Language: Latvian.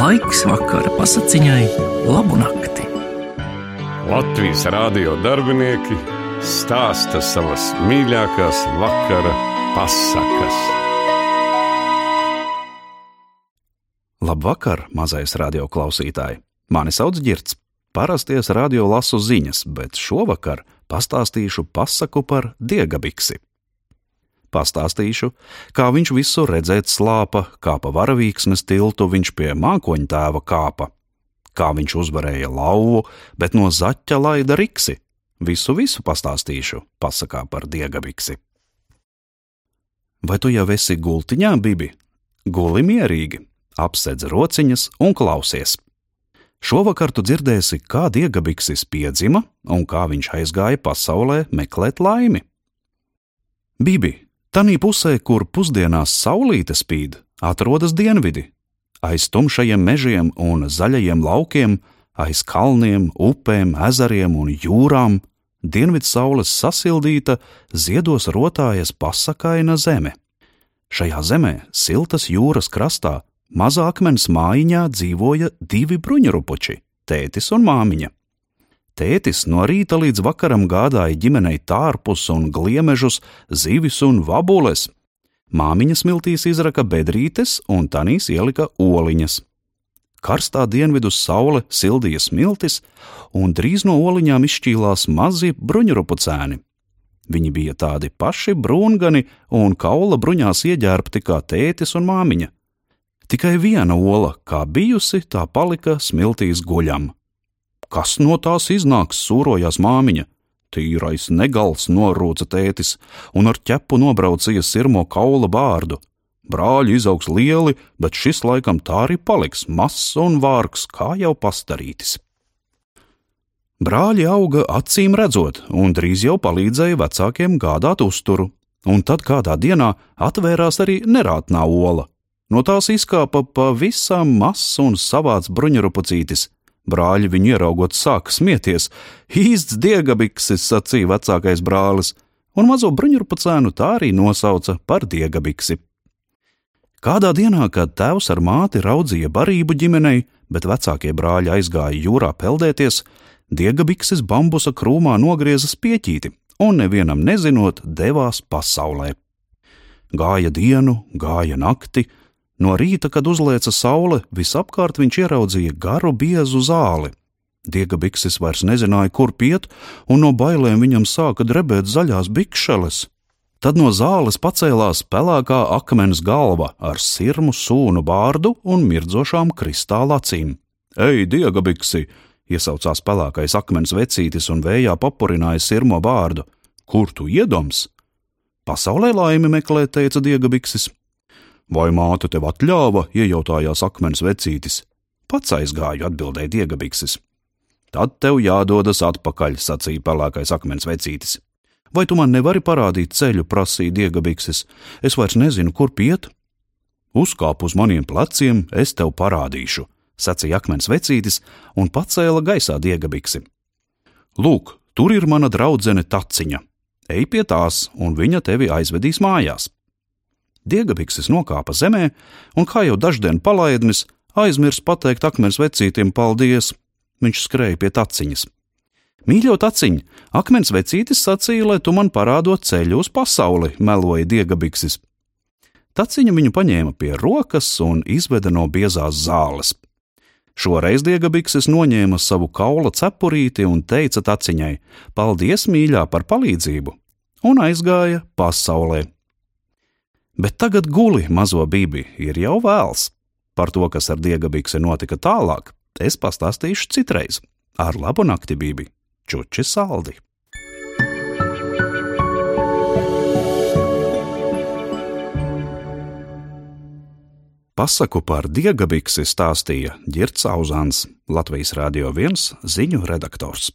Laiks vakara pasakiņai, labu nakti. Latvijas rādio darbinieki stāsta savas mīļākās vakara pasakas. Labvakar, mazais radio klausītāj! Mani sauc Girts. Parasties radio lasu ziņas, bet šovakar pastāstīšu pasaku par diegabiksi. Pastāstīšu, kā viņš visur redzēt slāpa, kā pa varavīksnes tiltu viņš pie mākoņa tēva kāpa, kā viņš uzvarēja lauvu, bet no zaķa laida riksi. Visu, visu pastāstīšu pasakā par diegabiksi. Vai tu jau esi gultiņā, Bibi? Guli mierīgi, apsedz rociņas un klausies. Šovakar tu dzirdēsi, kā diegabiksis piedzima un kā viņš aizgāja pasaulē meklēt laimi. Bibi, tanī pusē, kur pusdienās saulīte spīd, atrodas dienvidi. Aiz tumšajiem mežiem un zaļajiem laukiem, aiz kalniem, upēm, ezeriem un jūrām, dienvidu saules sasildīta, ziedos rotājas pasakaina zeme. Šajā zemē, siltas jūras krastā, mazā akmens mājiņā dzīvoja divi bruņurupuči - tētis un māmiņa. Tētis no rīta līdz vakaram gādāja ģimenei tārpus un gliemežus, zivis un vabules. Māmiņa smiltīs izraka bedrītes un tanīs ielika oliņas. Karstā dienvidu saule sildīja smiltis, un drīz no oliņām izšķīlās mazi bruņurupucēni. Viņi bija tādi paši brūngani un kaula bruņās ieģērbti kā tētis un māmiņa. Tikai viena ola, kā bijusi, tā palika smiltīs guļam. Kas no tās iznāks, sūrojās māmiņa. Tīrais negals norūca tētis un ar ķepu nobraucīja sirmo kaula bārdu. Brāļi izaugs lieli, bet šis laikam tā arī paliks mazs un vārgs, kā jau pastarītis. Brāļi auga acīm redzot, un drīz jau palīdzēja vecākiem gādāt uzturu, un tad kādā dienā atvērās arī nerātnā ola. No tās izkāpa pavisam mazs un savāds bruņurupucītis. Brāļi viņu ieraugot sāka smieties. Īsts diegabiksis, sacīja vecākais brālis, un mazo bruņurupucēnu tā arī nosauca par diegabiksi. Kādā dienā, kad tēvs ar māti raudzīja barību ģimenei, bet vecākie brāļi aizgāja jūrā peldēties, diegabikses bambusa krūmā nogrieza spieķīti un nevienam nezinot, devās pasaulē. Gāja dienu, gāja nakti, no rīta, kad uzlēca saule, visapkārt viņš ieraudzīja garu biezu zāli. Diegabikses vairs nezināja, kur piet, un no bailēm viņam sāka drebēt zaļās bikšeles. Tad no zāles pacēlās pelēkā akmens galva ar sirmu sūnu bārdu un mirdzošām kristāla acīm. Ej, diegabiksi! iesaucās pelēkais akmens vecītis un vējā papurināja sirmo bārdu. Kur tu iedoms? Pasaulē laimi meklē, teica diegabiksis. Vai māte tev atļāva, iejautājās akmens vecītis. Pats aizgāju, atbildēja diegabiksis. Tad tev jādodas atpakaļ, sacīja pelēkais akmens vecītis. Vai tu man nevari parādīt ceļu, prasīja diegabikses. Es vairs nezinu, kur piet. Uzkāp uz maniem pleciem, es tev parādīšu, sacīja akmens vecītis un pacēla gaisā diegabiksi. Lūk, tur ir mana draudzene taciņa. Ej pie tās, un viņa tevi aizvedīs mājās. Diegabikses nokāpa zemē, un kā jau daždien palaidnis, aizmirs pateikt akmens vecītim paldies. Viņš skrēja pie taciņas. Mīļo taciņ, akmens vecītis sacīja, lai tu man parādot ceļu uz pasauli, meloja diegabiksis. Taciņa viņu paņēma pie rokas un izveda no biezās zāles. Šoreiz diegabiksis noņēma savu kaula cepurīti un teica taciņai: Paldies, mīļā, par palīdzību! un aizgāja pasaulē. Bet tagad guli mazo bibi ir jau vēls. Par to, kas ar diegabikse notika tālāk, es pastāstīšu citreiz. Ar labu nakti, bibi! Čuči saldi! Pasaku par diegabiksi stāstīja Girts Auzāns, Latvijas Rādio 1 ziņu redaktors.